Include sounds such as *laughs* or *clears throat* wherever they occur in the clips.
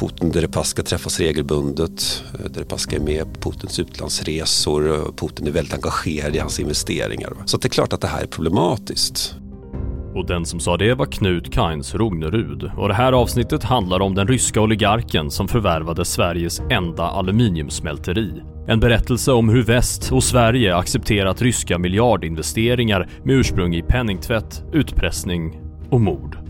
Putin och Deripaska träffas regelbundet. Deripaska är med på Putins utlandsresor. Putin är väldigt engagerad i hans investeringar. Så det är klart att det här är problematiskt. Och den som sa det var Knut Kainz Rognerud och det här avsnittet handlar om den ryska oligarken som förvärvade Sveriges enda aluminiumsmälteri. En berättelse om hur väst och Sverige accepterat ryska miljardinvesteringar med ursprung i penningtvätt, utpressning och mord.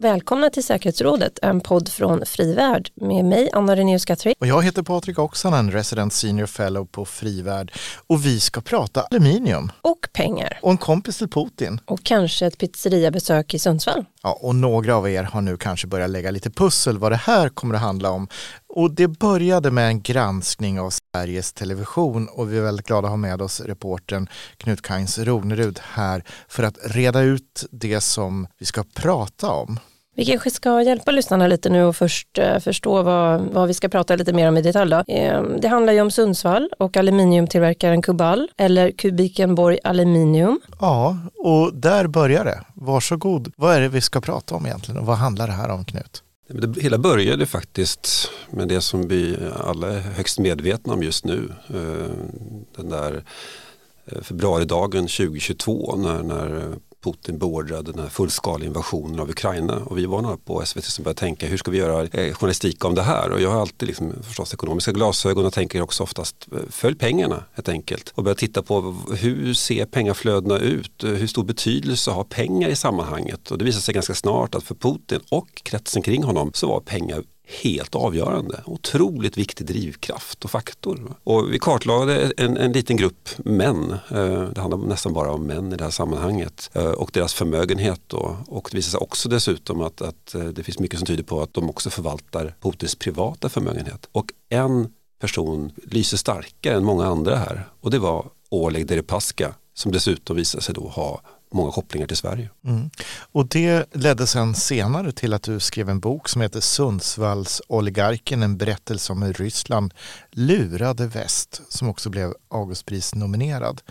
Välkomna till Säkerhetsrådet, en podd från Frivärd med mig, Anna Renéus Guthrie. Och jag heter Patrik Oksanen, Resident Senior Fellow på Frivärd. Och vi ska prata aluminium. Och pengar. Och en kompis till Putin. Och kanske ett pizzeriabesök i Sundsvall. Ja, och några av er har nu kanske börjat lägga lite pussel vad det här kommer att handla om. Och det började med en granskning av Sveriges Television och vi är väldigt glada att ha med oss reportern Knut Kainz Ronerud här för att reda ut det som vi ska prata om. Vi kanske ska hjälpa lyssnarna lite nu och först eh, förstå vad, vad vi ska prata lite mer om i detalj. Då. Eh, det handlar ju om Sundsvall och aluminiumtillverkaren Kubal eller Kubikenborg Aluminium. Ja, och där börjar det. Varsågod. Vad är det vi ska prata om egentligen och vad handlar det här om Knut? Det hela började faktiskt med det som vi alla är högst medvetna om just nu. Eh, den där februaridagen 2022 när, när Putin beordrade den här fullskaliga invasionen av Ukraina. Och vi var några på SVT som började tänka hur ska vi göra eh, journalistik om det här? Och jag har alltid liksom, förstås ekonomiska glasögon och tänker också oftast eh, följ pengarna helt enkelt. Och börja titta på hur ser pengaflödena ut? Eh, hur stor betydelse har pengar i sammanhanget? Och det visade sig ganska snart att för Putin och kretsen kring honom så var pengar helt avgörande. Otroligt viktig drivkraft och faktor. Och vi kartlade en, en liten grupp män, eh, det handlar nästan bara om män i det här sammanhanget, eh, och deras förmögenhet. Då. Och det visar sig också dessutom att, att eh, det finns mycket som tyder på att de också förvaltar Putins privata förmögenhet. Och en person lyser starkare än många andra här och det var Oleg Deripaska som dessutom visade sig då ha många kopplingar till Sverige. Mm. Och det ledde sen senare till att du skrev en bok som heter Sundsvalls oligarken, en berättelse om hur Ryssland lurade väst, som också blev Augustpris-nominerad.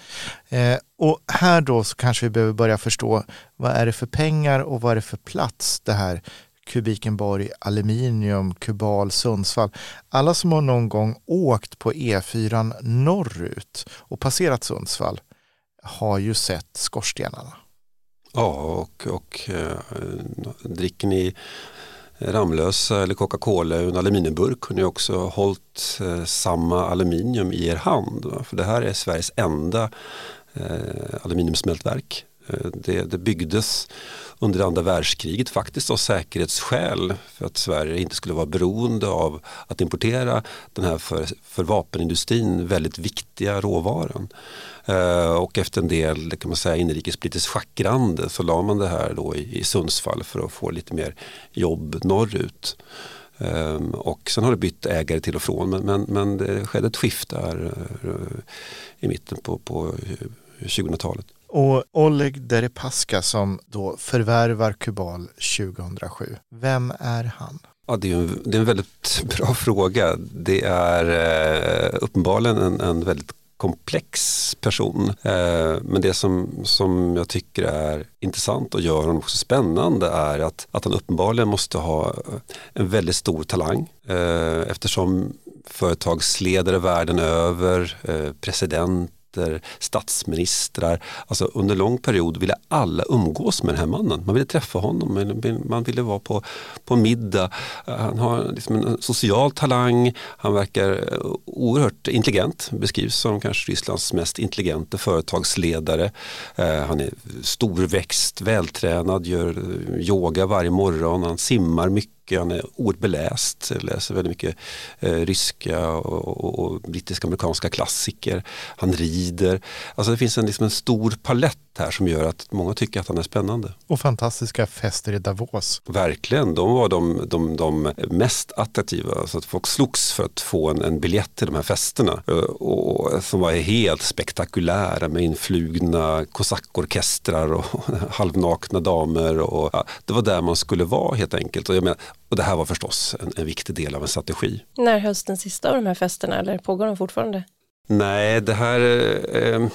Eh, och här då så kanske vi behöver börja förstå vad är det för pengar och vad är det för plats det här Kubikenborg, Aluminium, Kubal, Sundsvall. Alla som har någon gång åkt på E4 norrut och passerat Sundsvall har ju sett skorstenarna. Ja, och, och eh, dricker ni Ramlösa eller Coca-Cola ur en aluminiumburk har ni också hållit eh, samma aluminium i er hand. Va? För det här är Sveriges enda eh, aluminiumsmältverk. Eh, det, det byggdes under andra världskriget faktiskt av säkerhetsskäl för att Sverige inte skulle vara beroende av att importera den här för, för vapenindustrin väldigt viktiga råvaran. Eh, och efter en del kan man säga, inrikespolitiskt schackrande så la man det här då i, i Sundsvall för att få lite mer jobb norrut. Um, och sen har det bytt ägare till och från men, men, men det skedde ett skifte här uh, i mitten på, på 2000-talet. Och Oleg Deripaska som då förvärvar Kubal 2007, vem är han? Ja, det, är en, det är en väldigt bra fråga. Det är eh, uppenbarligen en, en väldigt komplex person. Eh, men det som, som jag tycker är intressant och gör honom också spännande är att, att han uppenbarligen måste ha eh, en väldigt stor talang eh, eftersom företagsledare världen över, eh, president presidenter, statsministrar. Alltså under lång period ville alla umgås med den här mannen. Man ville träffa honom, man ville vara på, på middag. Han har liksom en social talang, han verkar eh, oerhört intelligent, beskrivs som kanske Rysslands mest intelligenta företagsledare. Eh, han är storväxt, vältränad, gör eh, yoga varje morgon, han simmar mycket mycket, han är oerhört beläst, läser väldigt mycket eh, ryska och, och, och brittiska amerikanska klassiker. Han rider. Alltså det finns en, liksom en stor palett här som gör att många tycker att han är spännande. Och fantastiska fester i Davos. Verkligen, de var de, de, de mest attraktiva. Så att folk slogs för att få en, en biljett till de här festerna. Eh, och, som var helt spektakulära med influgna kosackorkestrar och *laughs* halvnakna damer. Och, ja, det var där man skulle vara helt enkelt. Och, jag menar, och det här var förstås en, en viktig del av en strategi. När hölls den sista av de här festerna eller pågår de fortfarande? Nej, det här eh,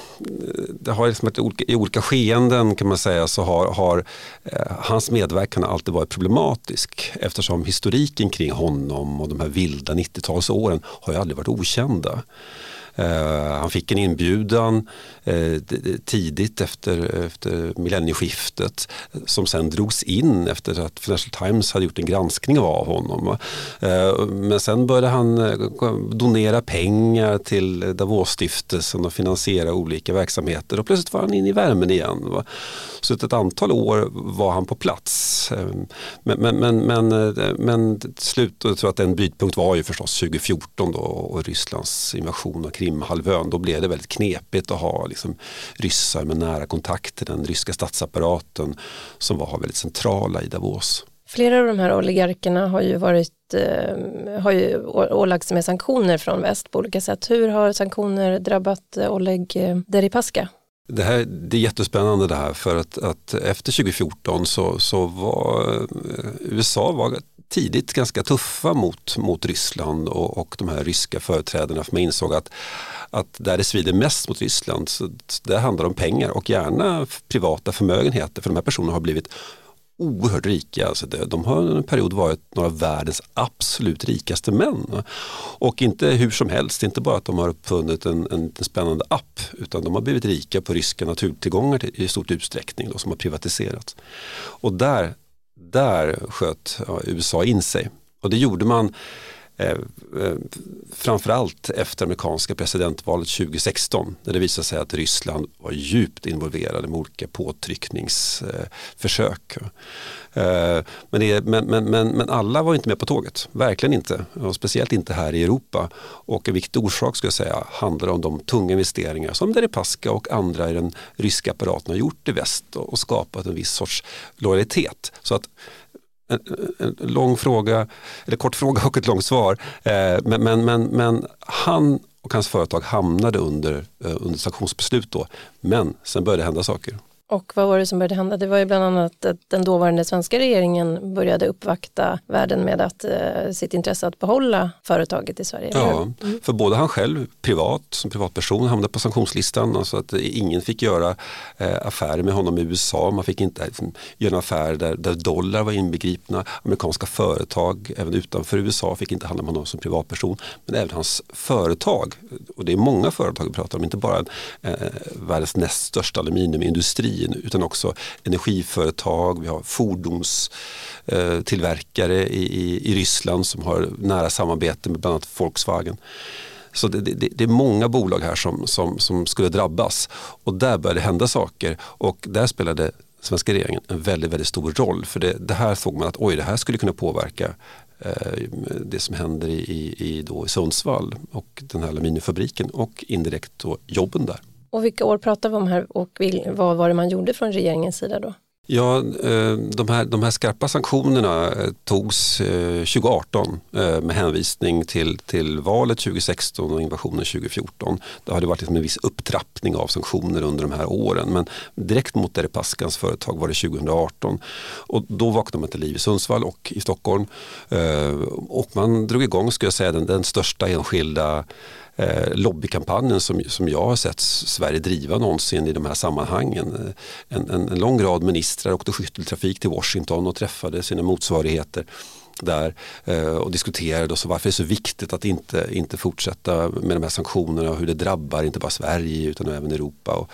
det har liksom ett, i olika skeenden kan man säga så har, har eh, hans medverkan alltid varit problematisk eftersom historiken kring honom och de här vilda 90-talsåren har ju aldrig varit okända. Eh, han fick en inbjudan eh, tidigt efter, efter millennieskiftet som sen drogs in efter att Financial Times hade gjort en granskning av honom. Eh, men sen började han donera pengar till Davos-stiftelsen och finansiera olika verksamheter och plötsligt var han inne i värmen igen. Så ett antal år var han på plats. Men, men, men, men, men till slut, jag tror att en brytpunkt var ju förstås 2014 då och Rysslands invasion av Krimhalvön. Då blev det väldigt knepigt att ha liksom, ryssar med nära kontakt till den ryska statsapparaten som var väldigt centrala i Davos. Flera av de här oligarkerna har ju varit eh, har ju ålagts med sanktioner från väst på olika sätt. Hur har sanktioner drabbat eh, Oleg eh, Deripaska? Det, här, det är jättespännande det här för att, att efter 2014 så, så var USA var tidigt ganska tuffa mot, mot Ryssland och, och de här ryska företrädarna för man insåg att, att där det svider mest mot Ryssland så det handlar om pengar och gärna privata förmögenheter för de här personerna har blivit oerhört rika. Alltså de har under en period varit några av världens absolut rikaste män. Och inte hur som helst, inte bara att de har uppfunnit en, en spännande app utan de har blivit rika på ryska naturtillgångar i stort utsträckning då, som har privatiserats. Och där, där sköt USA in sig. Och det gjorde man Eh, eh, framförallt efter amerikanska presidentvalet 2016 när det visade sig att Ryssland var djupt involverade med olika påtryckningsförsök. Eh, men, det, men, men, men, alla var inte med på tåget, verkligen inte. Och speciellt inte här i Europa. Och en viktig orsak skulle jag säga handlar om de tunga investeringar som Deripaska och andra i den ryska apparaten har gjort i väst och skapat en viss sorts lojalitet. Så att en, lång fråga, eller kort fråga och ett långt svar. Eh, men, men, men, men, han och hans företag hamnade under, eh, under sanktionsbeslut då. Men sen började det hända saker. Och vad var det som började hända? Det var ju bland annat att den dåvarande svenska regeringen började uppvakta världen med att, eh, sitt intresse att behålla företaget i Sverige. Ja, mm. för både han själv privat som privatperson hamnade på sanktionslistan. Alltså att ingen fick göra eh, affärer med honom i USA. Man fick inte liksom, göra affärer där, där dollar var inbegripna. Amerikanska företag även utanför USA fick inte handla med honom som privatperson. Men även hans företag, och det är många företag vi pratar om, inte bara eh, världens näst största aluminiumindustri utan också energiföretag, vi har fordonstillverkare i, i, i Ryssland som har nära samarbete med bland annat Volkswagen. Så det, det, det, är många bolag här som, som, som skulle drabbas och där började det hända saker och där spelade svenska regeringen en väldigt, väldigt stor roll. För det, det här såg man att oj, det här skulle kunna påverka eh, det som händer i, i, i, då i Sundsvall och den här aluminiumfabriken och indirekt då jobben där. Och vilka år pratar vi om här och vad var det man gjorde från regeringens sida då? Ja, eh, de här, de här skarpa sanktionerna eh, togs eh, 2018 med hänvisning till, till valet 2016 och invasionen 2014. Det hade varit liksom en viss upptrappning av sanktioner under de här åren men direkt mot Deripaskans företag var det 2018 och då vaknade man till liv i Sundsvall och i Stockholm och man drog igång, ska jag säga, den, den största enskilda eh, lobbykampanjen som, som jag har sett Sverige driva någonsin i de här sammanhangen. Eh, en, en, en lång rad ministrar åkte skytteltrafik till Washington och träffade sina motsvarigheter där eh, och diskuterade och så varför det är så viktigt att inte, inte fortsätta med de här sanktionerna och hur det drabbar inte bara Sverige utan även Europa och,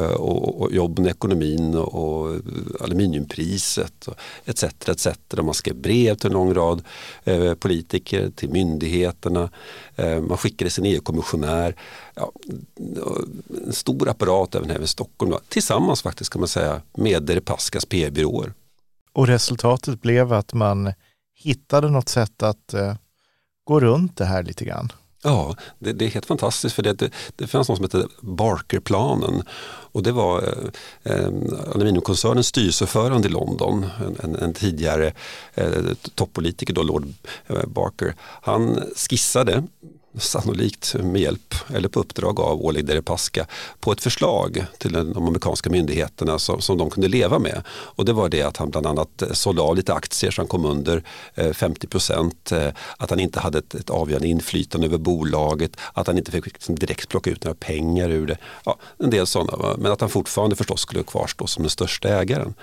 eh, och, och jobben, ekonomin och, och aluminiumpriset och etc. etc. Man skrev brev till en lång rad eh, politiker, till myndigheterna, eh, man skickade sin EU-kommissionär. Ja, en stor apparat även här i Stockholm då, tillsammans faktiskt kan man säga med Deripaskas PR-byråer. Och resultatet blev att man hittade något sätt att eh, gå runt det här lite grann. Ja, det, det, är helt fantastiskt för det, det, det fanns något som hette Barkerplanen och det var eh, eh aluminiumkoncernens styrelseordförande i London, en, en, en tidigare eh, toppolitiker då, Lord eh, Barker. Han skissade sannolikt med hjälp eller på uppdrag av Oleg Deripaska på ett förslag till de amerikanska myndigheterna som, som de kunde leva med. Och det var det att han bland annat eh, sålde av lite aktier så han kom under eh, 50 procent, eh, att han inte hade ett, ett avgörande inflytande över bolaget, att han inte fick liksom direkt plocka ut några pengar ur det. Ja, en del sådana, men att han fortfarande förstås skulle kvarstå som den största ägaren.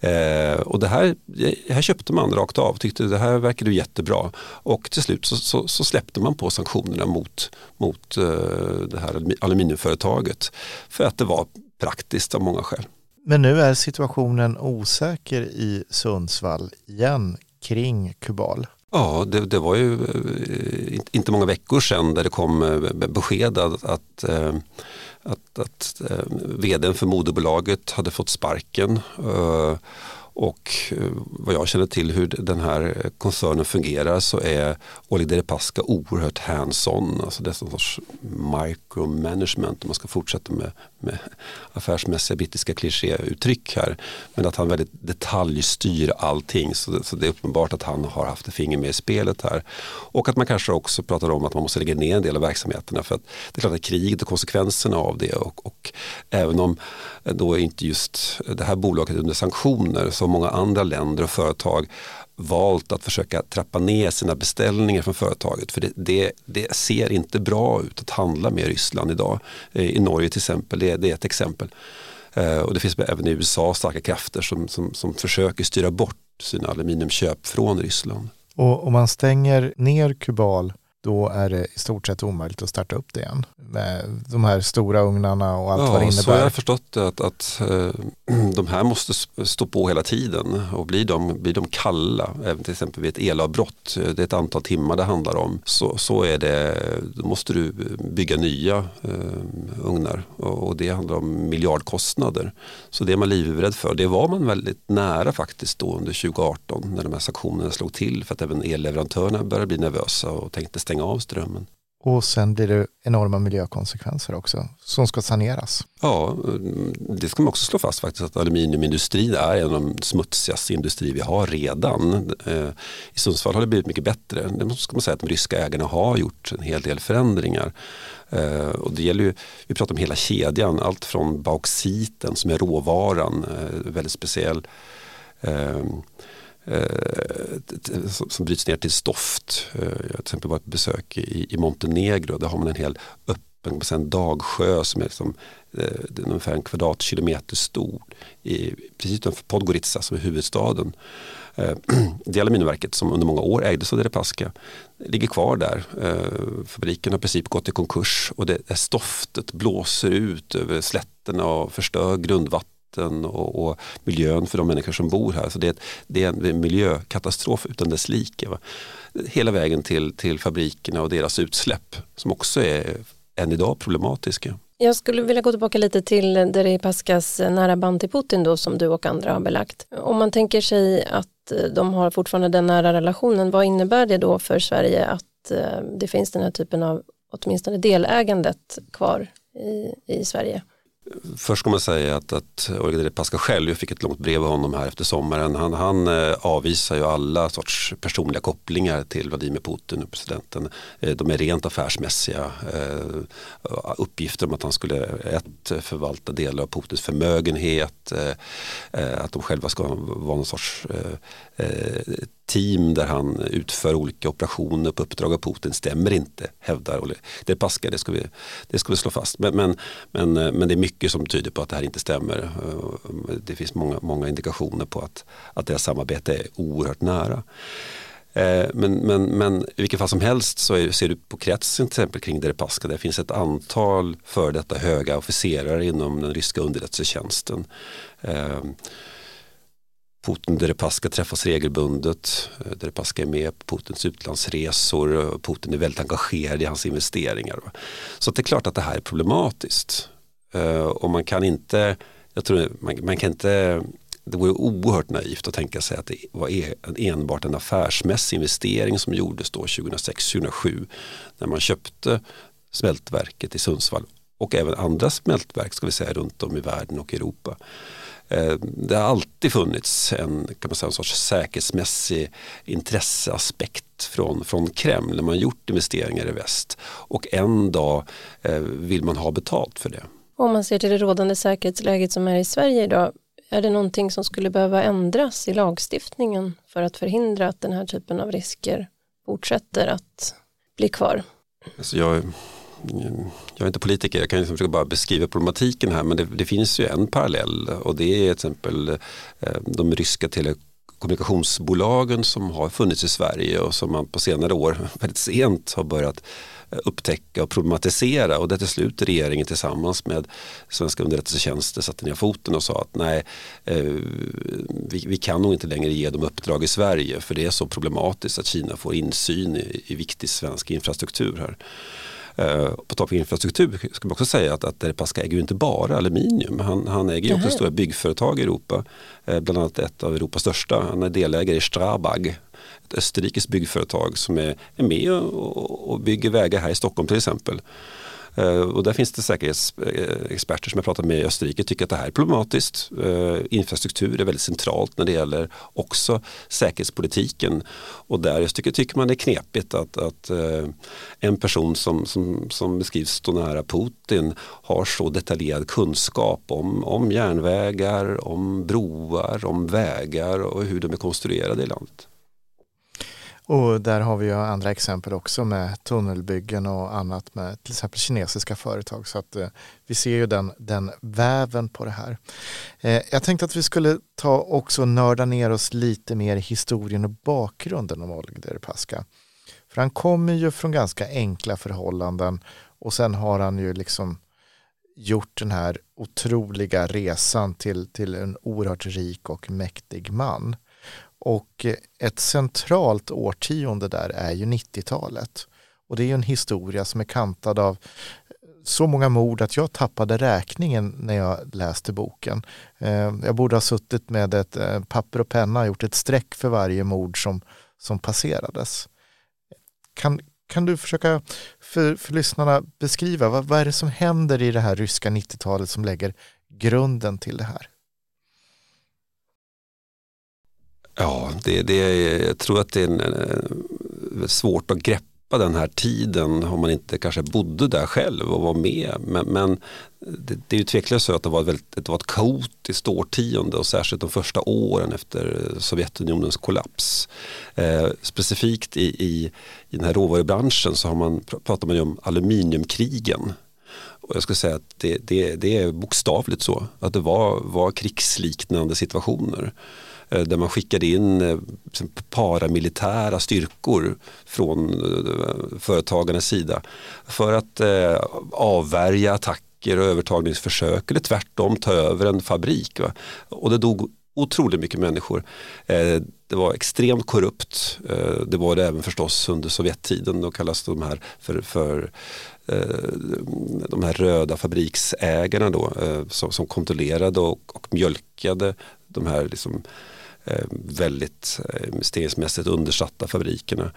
Eh, och det här, det här köpte man rakt av, tyckte det här verkade jättebra och till slut så, så, så släppte man på sanktionerna mot, mot eh, det här aluminiumföretaget för att det var praktiskt av många skäl. Men nu är situationen osäker i Sundsvall igen kring Kubal. Ja, det, det, var ju eh, inte många veckor sedan där det kom eh, besked att, att, att, att vdn för moderbolaget hade fått sparken och eh, vad jag känner till hur den här koncernen fungerar så är Oleg Deripaska oerhört hands-on. Alltså det är en sorts micromanagement om man ska fortsätta med affärsmässiga brittiska klichéuttryck här. Men att han väldigt detaljstyr allting så det, så det är uppenbart att han har haft ett finger med i spelet här. Och att man kanske också pratar om att man måste lägga ner en del av verksamheterna för att det är klart att kriget och konsekvenserna av det och, och även om eh, då inte just det här bolaget är under sanktioner så många andra länder och företag valt att försöka trappa ner sina beställningar från företaget. För det, det, det ser inte bra ut att handla med Ryssland idag. Eh, I Norge till exempel, det, det är ett exempel. Eh, och det finns även i USA starka krafter som, som, som försöker styra bort sina aluminiumköp från Ryssland. Och om man stänger ner Kubal då är det i stort sett omöjligt att starta upp det igen. Med de här stora ugnarna och allt ja, vad det innebär. Så jag har förstått att, att äh, *clears throat* de här måste stå på hela tiden och blir de, blir de kalla, även till exempel vid ett elavbrott, det är ett antal timmar det handlar om, så, så är det, då måste du bygga nya äh, ugnar och, och, det handlar om miljardkostnader. Så det är man livrädd för. Det var man väldigt nära faktiskt då under 2018 när de här sanktionerna slog till för att även elleverantörerna började bli nervösa och tänkte stänga av strömmen. Och sen blir det enorma miljökonsekvenser också som ska saneras. Ja, det ska man också slå fast faktiskt att aluminiumindustrin är en av de smutsigaste industrier vi har redan. Eh, I Sundsvall har det blivit mycket bättre. Det ska man säga att de ryska ägarna har gjort en hel del förändringar. Eh, och det gäller ju, vi pratar om hela kedjan, allt från bauxiten som är råvaran, eh, väldigt speciell Eh, som bryts ner till stoft. Eh, jag har till exempel varit på besök i, i Montenegro. Där har man en hel öppen en dagsjö som är liksom, eh, ungefär en kvadratkilometer stor. I, precis utanför Podgorica som är huvudstaden. Eh, *clears throat* det aluminiumverket som under många år ägdes av Deripaska ligger kvar där. Eh, fabriken har i princip gått i konkurs och det, det stoftet blåser ut över slätterna och förstör grundvatten vatten och, och, miljön för de människor som bor här. Så det är, det är en miljökatastrof utan dess like. Va? Hela vägen till, till fabrikerna och deras utsläpp som också är än idag problematiska. Jag skulle vilja gå tillbaka lite till Deripaskas nära band till Putin då som du och andra har belagt. Om man tänker sig att eh, de har fortfarande den nära relationen, vad innebär det då för Sverige att eh, det finns den här typen av åtminstone delägandet kvar i, i Sverige? Först ska man säga att, att Oleg Paska själv, jag fick ett långt brev av honom här efter sommaren, han, han eh, avvisar ju alla sorts personliga kopplingar till Vladimir Putin, och presidenten. Eh, de är rent affärsmässiga eh, uppgifter om att han skulle ett, förvalta delar av Putins förmögenhet, att de själva ska vara någon sorts team där han utför olika operationer på uppdrag av Putin stämmer inte, hävdar Det Paska, det ska vi, det ska vi slå fast. Men, men, men, men det är mycket som tyder på att det här inte stämmer. Det finns många, många indikationer på att, att deras samarbete är oerhört nära. Eh, men, men, men i vilket fall som helst så är, ser du på kretsen till exempel kring Deripaska. Där finns ett antal före detta höga officerare inom den ryska underrättelsetjänsten. Eh, Putin Deripaska träffas regelbundet. Eh, Deripaska är med på Putins utlandsresor. Eh, Putin är väldigt engagerad i hans investeringar. Så det är klart att det här är problematiskt. Eh, och man kan inte, jag tror man, man kan inte det vore oerhört naivt att tänka sig att det var e, enbart en affärsmässig investering som gjordes då 2006-2007 när man köpte smältverket i Sundsvall och även andra smältverk ska vi säga runt om i världen och Europa. Eh, det har alltid funnits en, kan man säga, en sorts säkerhetsmässig intresseaspekt från, från Kreml när man gjort investeringar i väst och en dag eh, vill man ha betalt för det. Om man ser till det rådande säkerhetsläget som är i Sverige idag, är det någonting som skulle behöva ändras i lagstiftningen för att förhindra att den här typen av risker fortsätter att bli kvar? Alltså jag, jag är inte politiker, jag kan liksom försöka bara beskriva problematiken här men det, det, finns ju en parallell och det är till exempel eh, de ryska telekommunikationsbolagen som har funnits i Sverige och som man på senare år *laughs* väldigt sent har börjat eh, upptäcka och problematisera och det till slut regeringen tillsammans med svenska underrättelsetjänster satte ner foten och sa att nej, eh, vi, vi, kan nog inte längre ge dem uppdrag i Sverige för det är så problematiskt att Kina får insyn i, i viktig svensk infrastruktur här. Uh, på tal om infrastruktur ska man också säga att, att Deripaska äger ju inte bara aluminium. Han, han äger ju också stora byggföretag i Europa. Uh, bland annat ett av Europas största. Han är delägare i Strabag ett österrikiskt byggföretag som är, är med och, och bygger vägar här i Stockholm till exempel. Eh, och där finns det säkerhetsexperter eh, som jag pratat med i Österrike tycker att det här är problematiskt. Eh, infrastruktur är väldigt centralt när det gäller också säkerhetspolitiken. Och där jag tycker, tycker man det är knepigt att, att en person som, som, som beskrivs stå nära Putin har så detaljerad kunskap om, om järnvägar, om broar, om vägar och hur de är konstruerade i landet. Och där har vi ju andra exempel också med tunnelbyggen och annat med till exempel kinesiska företag. Så att eh, vi ser ju den, den väven på det här. Eh, jag tänkte att vi skulle ta också nörda ner oss lite mer i historien och bakgrunden om Oleg Deripaska. För han kommer ju från ganska enkla förhållanden och sen har han ju liksom gjort den här otroliga resan till, till en oerhört rik och mäktig man. Och ett centralt årtionde där är ju 90-talet. Och det är ju en historia som är kantad av så många mord att jag tappade räkningen när jag läste boken. Ehm, jag borde ha suttit med ett eh, papper och penna och gjort ett streck för varje mord som, som passerades. Kan, kan du försöka för, för lyssnarna beskriva vad, vad är det som händer i det här ryska 90-talet som lägger grunden till det här? Ja, det, det, jag tror att det är en, en, svårt att greppa den här tiden om man inte kanske bodde där själv och var med. Men, men det, det, är ju tveklöst så att det var, ett väldigt, det var ett kaotiskt årtionde och särskilt de första åren efter Sovjetunionens kollaps. Eh, specifikt i, i, i den här råvarubranschen så har man, pratar man ju om aluminiumkrigen. Och jag skulle säga att det, det, det är bokstavligt så, att det var, var krigsliknande situationer. Eh, där man skickade in eh, liksom paramilitära styrkor från eh, företagarnas sida för att avvärja attacker och övertagningsförsök eller tvärtom ta över en fabrik. Va? Och det dog otroligt mycket människor. Det var extremt korrupt. Det var det även förstås under Sovjettiden. Då kallas de här för, för de här röda fabriksägarna då, som, som kontrollerade och, och mjölkade de här liksom, Eh, Eh, väldigt eh, investeringsmässigt undersatta fabrikerna.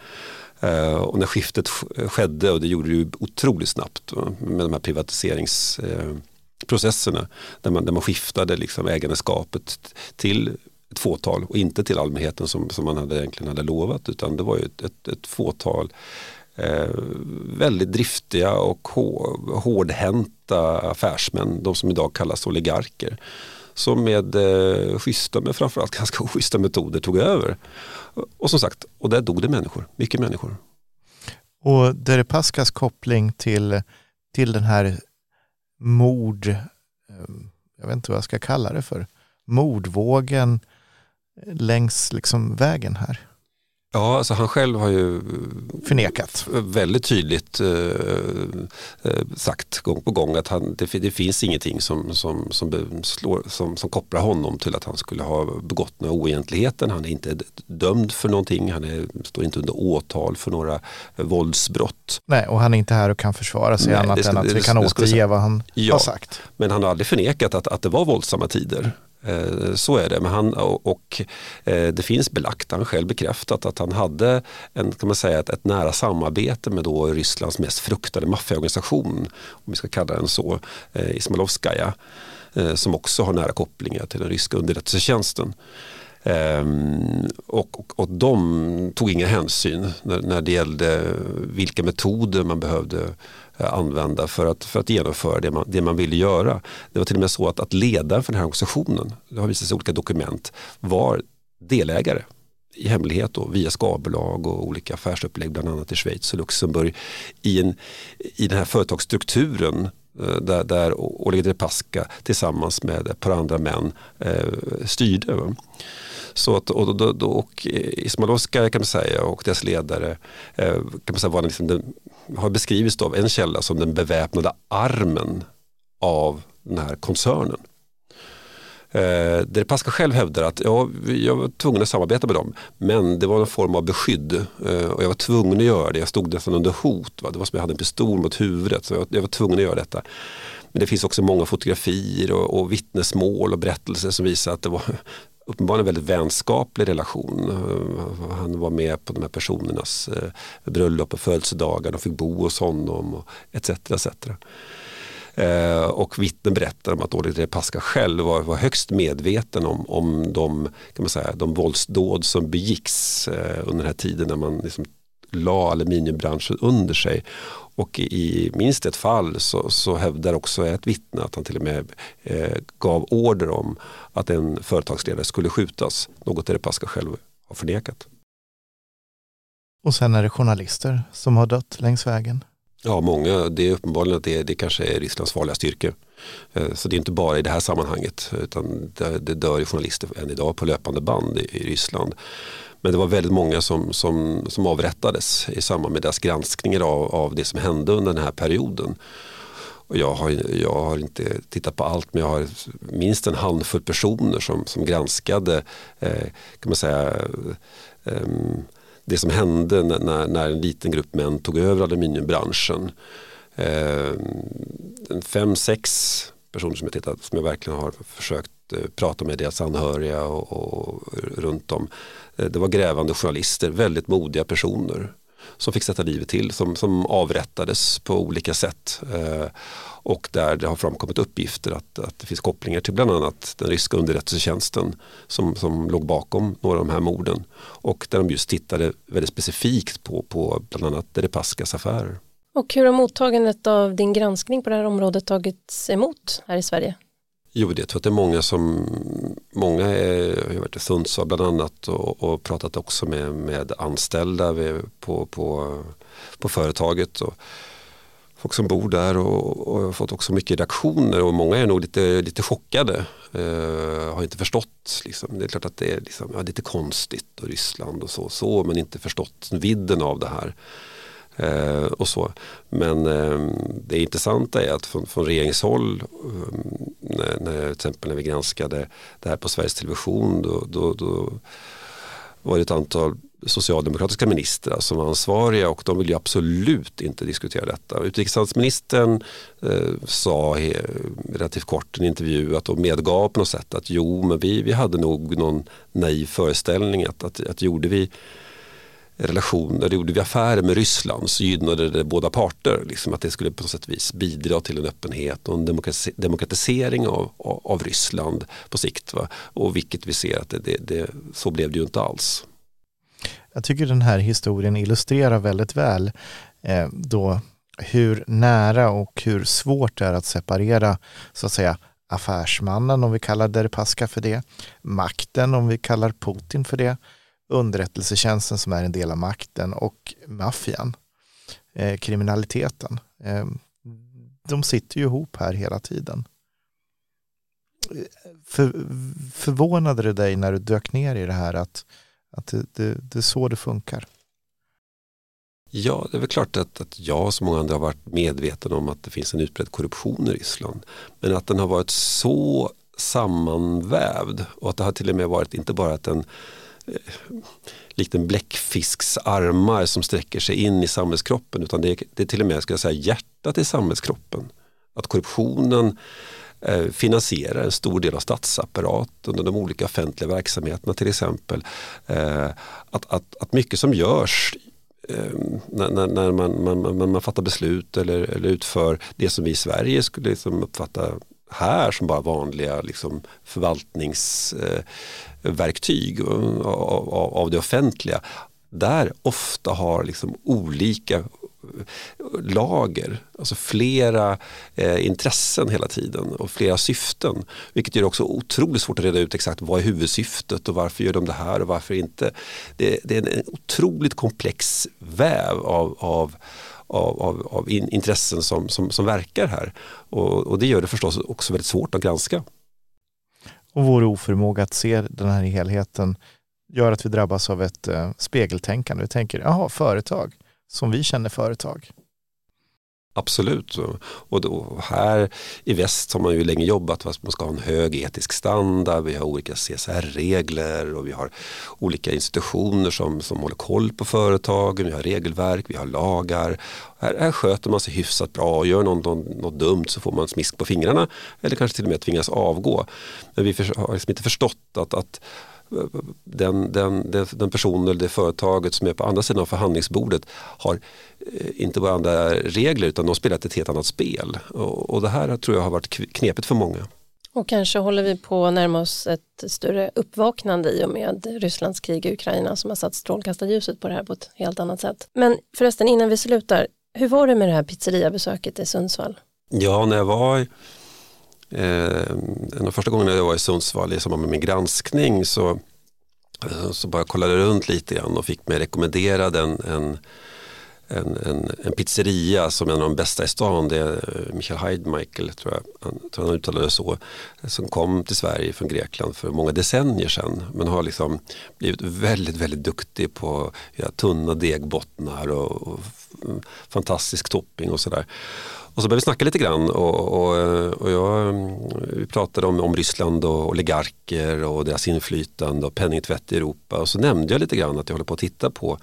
Eh, och när skiftet skedde, och det gjorde det ju otroligt snabbt med de här privatiseringsprocesserna, där man, där man skiftade liksom ägandeskapet till ett fåtal och inte till allmänheten som, som man hade egentligen hade lovat utan det var ju ett, ett, ett fåtal eh, väldigt driftiga och hårdhänta affärsmän, de som idag kallas oligarker som med eh, schyssta men framförallt *laughs* ganska oschyssta metoder tog över. Och som sagt, och där dog det människor, mycket människor. Och Deripaskas koppling till, till den här mord, ehm, jag vet inte vad jag ska kalla det för, mordvågen längs liksom vägen här. Ja, alltså han själv har ju förnekat. Väldigt tydligt eh, eh, sagt gång på gång att han, det, det finns ingenting som, som, som, slår, som, som kopplar honom till att han skulle ha begått några oegentligheter. Han är inte dömd för någonting, han är, står inte under åtal för några våldsbrott. Nej, och han är inte här och kan försvara sig Nej, annat det, än att vi kan återge vad han ja, har sagt. Men han har aldrig förnekat att, att det var våldsamma tider. Eh, så är det. Men han, och eh, det finns belagt, han har själv bekräftat att han hade en, kan man säga, ett, ett nära samarbete med då Rysslands mest fruktade maffiaorganisation, om vi ska kalla den så, eh, Ismalovskaja Ismailovskaja som också har nära kopplingar till den ryska underrättelsetjänsten. Ehm, och, och, och de tog ingen hänsyn när, när det gällde vilka metoder man behövde eh, använda för att, för att genomföra det man, det man ville göra. Det var till och med så att, att ledaren för den här organisationen, det har visat sig i olika dokument, var delägare i hemlighet då, via skalbolag och olika affärsupplägg bland annat i Schweiz och Luxemburg i, en, i den här företagsstrukturen Eh, där, där Oleg Deripaska tillsammans med ett par andra män eh, styrde. Så att, och, och, och Ismailovska kan man säga och dess ledare eh, kan man säga var liksom den, har beskrivits av en källa som den beväpnade armen av den här koncernen. Eh, Deripaska själv hävdar att ja, jag var tvungen att samarbeta med dem men det var en form av beskydd eh, och jag var tvungen att göra det. Jag stod nästan under hot. Va? Det var som att jag hade en pistol mot huvudet så jag, jag var tvungen att göra detta. Men det finns också många fotografier och, och vittnesmål och berättelser som visar att det var *laughs* uppenbarligen en väldigt vänskaplig relation. Eh, han var med på de här personernas eh, bröllop och födelsedagar, de fick bo hos honom och etc. etc. Eh, och vittnen berättar om att Oleg Paska själv var, var högst medveten om, om de, kan man säga, de våldsdåd som begicks eh, under den här tiden när man liksom la aluminiumbranschen under sig. Och i minst ett fall så, så hävdar också ett vittne att han till och med eh, gav order om att en företagsledare skulle skjutas. Något Deripaska själv har förnekat. Och sen är det journalister som har dött längs vägen. Ja, många. Det är uppenbarligen att det, det kanske är Rysslands farligaste yrke. Eh, så det är inte bara i det här sammanhanget utan det, det dör journalister än idag på löpande band i, i Ryssland. Men det var väldigt många som, som, som avrättades i samband med deras granskningar av, av det som hände under den här perioden. Och jag, har, jag har inte tittat på allt men jag har minst en handfull personer som, som granskade eh, kan man säga, eh, ehm, det som hände när, när en liten grupp män tog över aluminiumbranschen. Eh, fem, sex personer som jag, tittat, som jag verkligen har försökt eh, prata med deras anhöriga och, och runt om. Eh, det var grävande journalister, väldigt modiga personer som fick sätta livet till, som, som avrättades på olika sätt. Eh, och där det har framkommit uppgifter att, att det finns kopplingar till bland annat den ryska underrättelsetjänsten som, som låg bakom några av de här morden. Och där de just tittade väldigt specifikt på, på bland annat Deripaskas affärer. Och hur har mottagandet av din granskning på det här området tagits emot här i Sverige? Jo, det tror att det är många som, många är, har varit i Sundsvall bland annat och, och pratat också med, med anställda på, på, på företaget. Och folk som bor där och, och har fått också mycket reaktioner och många är nog lite, lite chockade. Eh, har inte förstått, liksom. det är klart att det är liksom, ja, lite konstigt och Ryssland och så, så men inte förstått vidden av det här. Eh, och så. Men eh, det intressanta är att från, från regeringshåll, eh, när, när, till exempel när vi granskade det här på Sveriges Television, då, då, då var det ett antal socialdemokratiska ministrar som var ansvariga och de ville ju absolut inte diskutera detta. Utrikeshandelsministern eh, sa he, relativt kort i en intervju att de medgav på något sätt att jo men vi, vi hade nog någon naiv föreställning att, att, att gjorde vi relationer, gjorde vi affärer med Ryssland så gynnade det båda parter. Liksom att det skulle på något sätt vis bidra till en öppenhet och en demokratisering av, av, av Ryssland på sikt. Va? Och vilket vi ser att det, det, det, så blev det ju inte alls. Jag tycker den här historien illustrerar väldigt väl eh, då hur nära och hur svårt det är att separera så att säga affärsmannen om vi kallar Deripaska för det, makten om vi kallar Putin för det underrättelsetjänsten som är en del av makten och maffian, eh, kriminaliteten. Eh, de sitter ju ihop här hela tiden. Eh, för, förvånade det dig när du dök ner i det här att, att det, det, det är så det funkar? Ja, det är väl klart att, att jag som många andra har varit medveten om att det finns en utbredd korruption i Ryssland. Men att den har varit så sammanvävd och att det har till och med varit inte bara att den Eh, likt en bläckfisks armar som sträcker sig in i samhällskroppen utan det är, det är till och med ska jag säga, hjärtat i samhällskroppen. Att korruptionen eh, finansierar en stor del av statsapparaten och de olika offentliga verksamheterna till exempel. Eh, att, att, att mycket som görs eh, när, när, när man, man, man, man, fattar beslut eller, eller utför det som vi i Sverige skulle liksom uppfatta här som bara vanliga liksom, förvaltnings eh, Eh, av, av, det offentliga där ofta har liksom olika eh, lager, alltså flera eh, intressen hela tiden och flera syften. Vilket gör det också otroligt svårt att reda ut exakt vad är huvudsyftet och varför gör de det här och varför inte. Det, det är en otroligt komplex väv av, av av, av, av in, intressen som, som, som verkar här. Och, och, det gör det förstås också väldigt svårt att granska. Och vår oförmåga att se den här helheten gör att vi drabbas av ett eh, spegeltänkande. Vi tänker, jaha, företag, som vi känner företag. Absolut. Och då, här i väst har man ju länge jobbat för att man ska ha en hög etisk standard. Vi har olika CSR-regler och vi har olika institutioner som, som håller koll på företagen. Vi har regelverk, vi har lagar. Här, här sköter man sig hyfsat bra och gör någon, någon, något dumt så får man smisk på fingrarna eller kanske till och med tvingas avgå. Men vi har liksom inte förstått att, att den, den, den personen eller det företaget som är på andra sidan av förhandlingsbordet har eh, inte bara andra regler utan de spelar ett helt annat spel. Och, och det här tror jag har varit knepigt för många. Och kanske håller vi på att närma oss ett större uppvaknande i och med Rysslands krig i Ukraina som har satt strålkastarljuset på det här på ett helt annat sätt. Men förresten innan vi slutar, hur var det med det här pizzeriabesöket i Sundsvall? Ja, när jag var Eh, en av första gångerna jag var i Sundsvall i samband med min granskning så, eh, så bara kollade jag runt lite grann och fick mig rekommenderad en, en, en, en, en pizzeria som är en av de bästa i stan. Det är eh, Michael Heidmichael, tror jag, han, tror han uttalade det så, som kom till Sverige från Grekland för många decennier sedan. Men har liksom blivit väldigt, väldigt duktig på ja, tunna degbottnar och, och mm, fantastisk topping och sådär. Och så började vi snacka lite grann och, och, eh, och jag, mm, vi pratade om, om Ryssland och oligarker och deras inflytande och penningtvätt i Europa. Och så nämnde jag lite grann att jag håller på att titta på,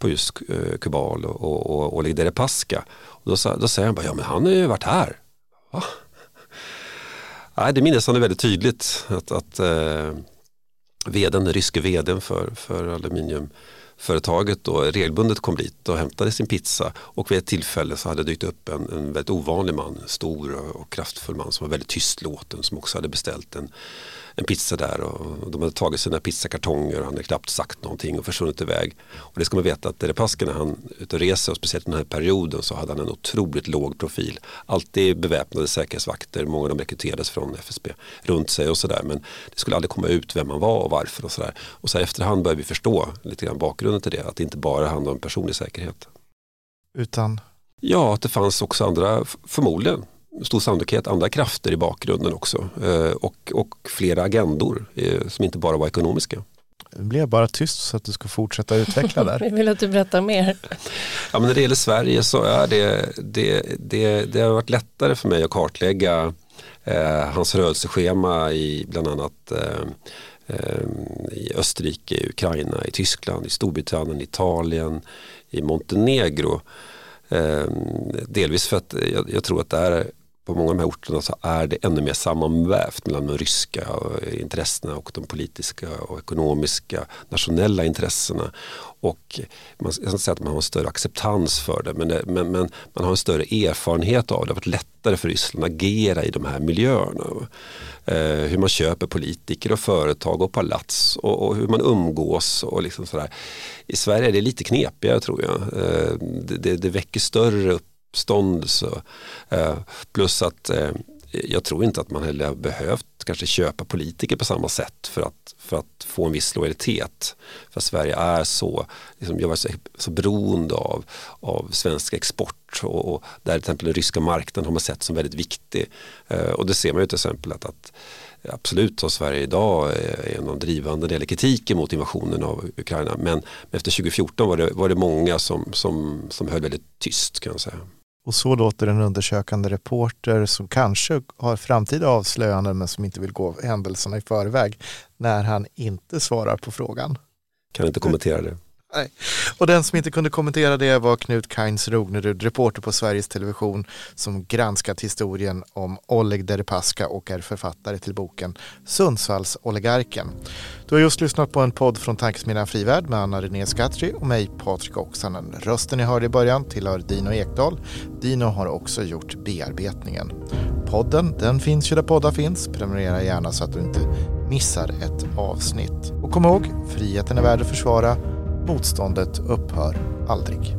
på just eh, Kubal och, och, och Oleg Deripaska. Och då, då säger han bara, ja men han har ju varit här. Va? Nej, det minns han är väldigt tydligt att, att eh, veden, den ryske veden för, för aluminiumföretaget då regelbundet kom dit och hämtade sin pizza och vid ett tillfälle så hade det dykt upp en, en väldigt ovanlig man, en stor och kraftfull man som var väldigt tystlåten som också hade beställt en en pizza där och de hade tagit sina pizzakartonger och han hade knappt sagt någonting och försvunnit iväg. Och det ska man veta att Deripaska när han ute och reser och speciellt den här perioden så hade han en otroligt låg profil. Alltid beväpnade säkerhetsvakter, många av dem rekryterades från FSB runt sig och sådär men det skulle aldrig komma ut vem man var och varför och sådär. Och så efterhand började vi förstå lite grann bakgrunden till det, att det inte bara handlar om personlig säkerhet. Utan? Ja, att det fanns också andra, förmodligen stor sannolikhet andra krafter i bakgrunden också eh, och, och flera agendor eh, som inte bara var ekonomiska. Det blev bara tyst så att du ska fortsätta utveckla där. *laughs* Vi vill att du berättar mer. Ja, men när det gäller Sverige så är det, det, det, det har varit lättare för mig att kartlägga eh, hans rörelseschema i bland annat eh, eh, i Österrike, Ukraina, i Tyskland, i Storbritannien, Italien, i Montenegro. Eh, delvis för att jag, jag tror att det är på många av de här orterna så är det ännu mer sammanvävt mellan de ryska eh, intressena och de politiska och ekonomiska nationella intressena. Och man ska säga att man har en större acceptans för det men, det, men, men man har en större erfarenhet av det. Det har varit lättare för Ryssland att agera i de här miljöerna. Eh, hur man köper politiker och företag och palats och, och hur man umgås och liksom sådär. I Sverige är det lite knepigare tror jag. Eh, det, det, det väcker större upp uppståndelse. Eh, plus att eh, jag tror inte att man heller har behövt kanske köpa politiker på samma sätt för att, för att få en viss lojalitet. För Sverige är så, liksom, jag var så, så beroende av, av svensk export och, och där till exempel den ryska marknaden har man sett som väldigt viktig. Eh, och det ser man ju till exempel att, att absolut har Sverige idag en av drivande när det gäller kritiken mot invasionen av Ukraina. Men efter 2014 var det, var det många som, som, som höll väldigt tyst kan jag säga. Och så låter en undersökande reporter som kanske har framtida avslöjanden men som inte vill gå händelserna i förväg när han inte svarar på frågan. Kan inte kommentera det. Nej. Och den som inte kunde kommentera det var Knut Kainz Rognerud, reporter på Sveriges Television som granskat historien om Oleg Deripaska och är författare till boken Sundsvalls oligarken. Du har just lyssnat på en podd från Tankesmedjan Frivärd med Anna René Skatri och mig Patrik Oksanen. Rösten ni hörde i början tillhör Dino Ekdahl. Dino har också gjort bearbetningen. Podden den finns ju där poddar finns. Prenumerera gärna så att du inte missar ett avsnitt. Och kom ihåg, friheten är värd att försvara. Motståndet upphör aldrig.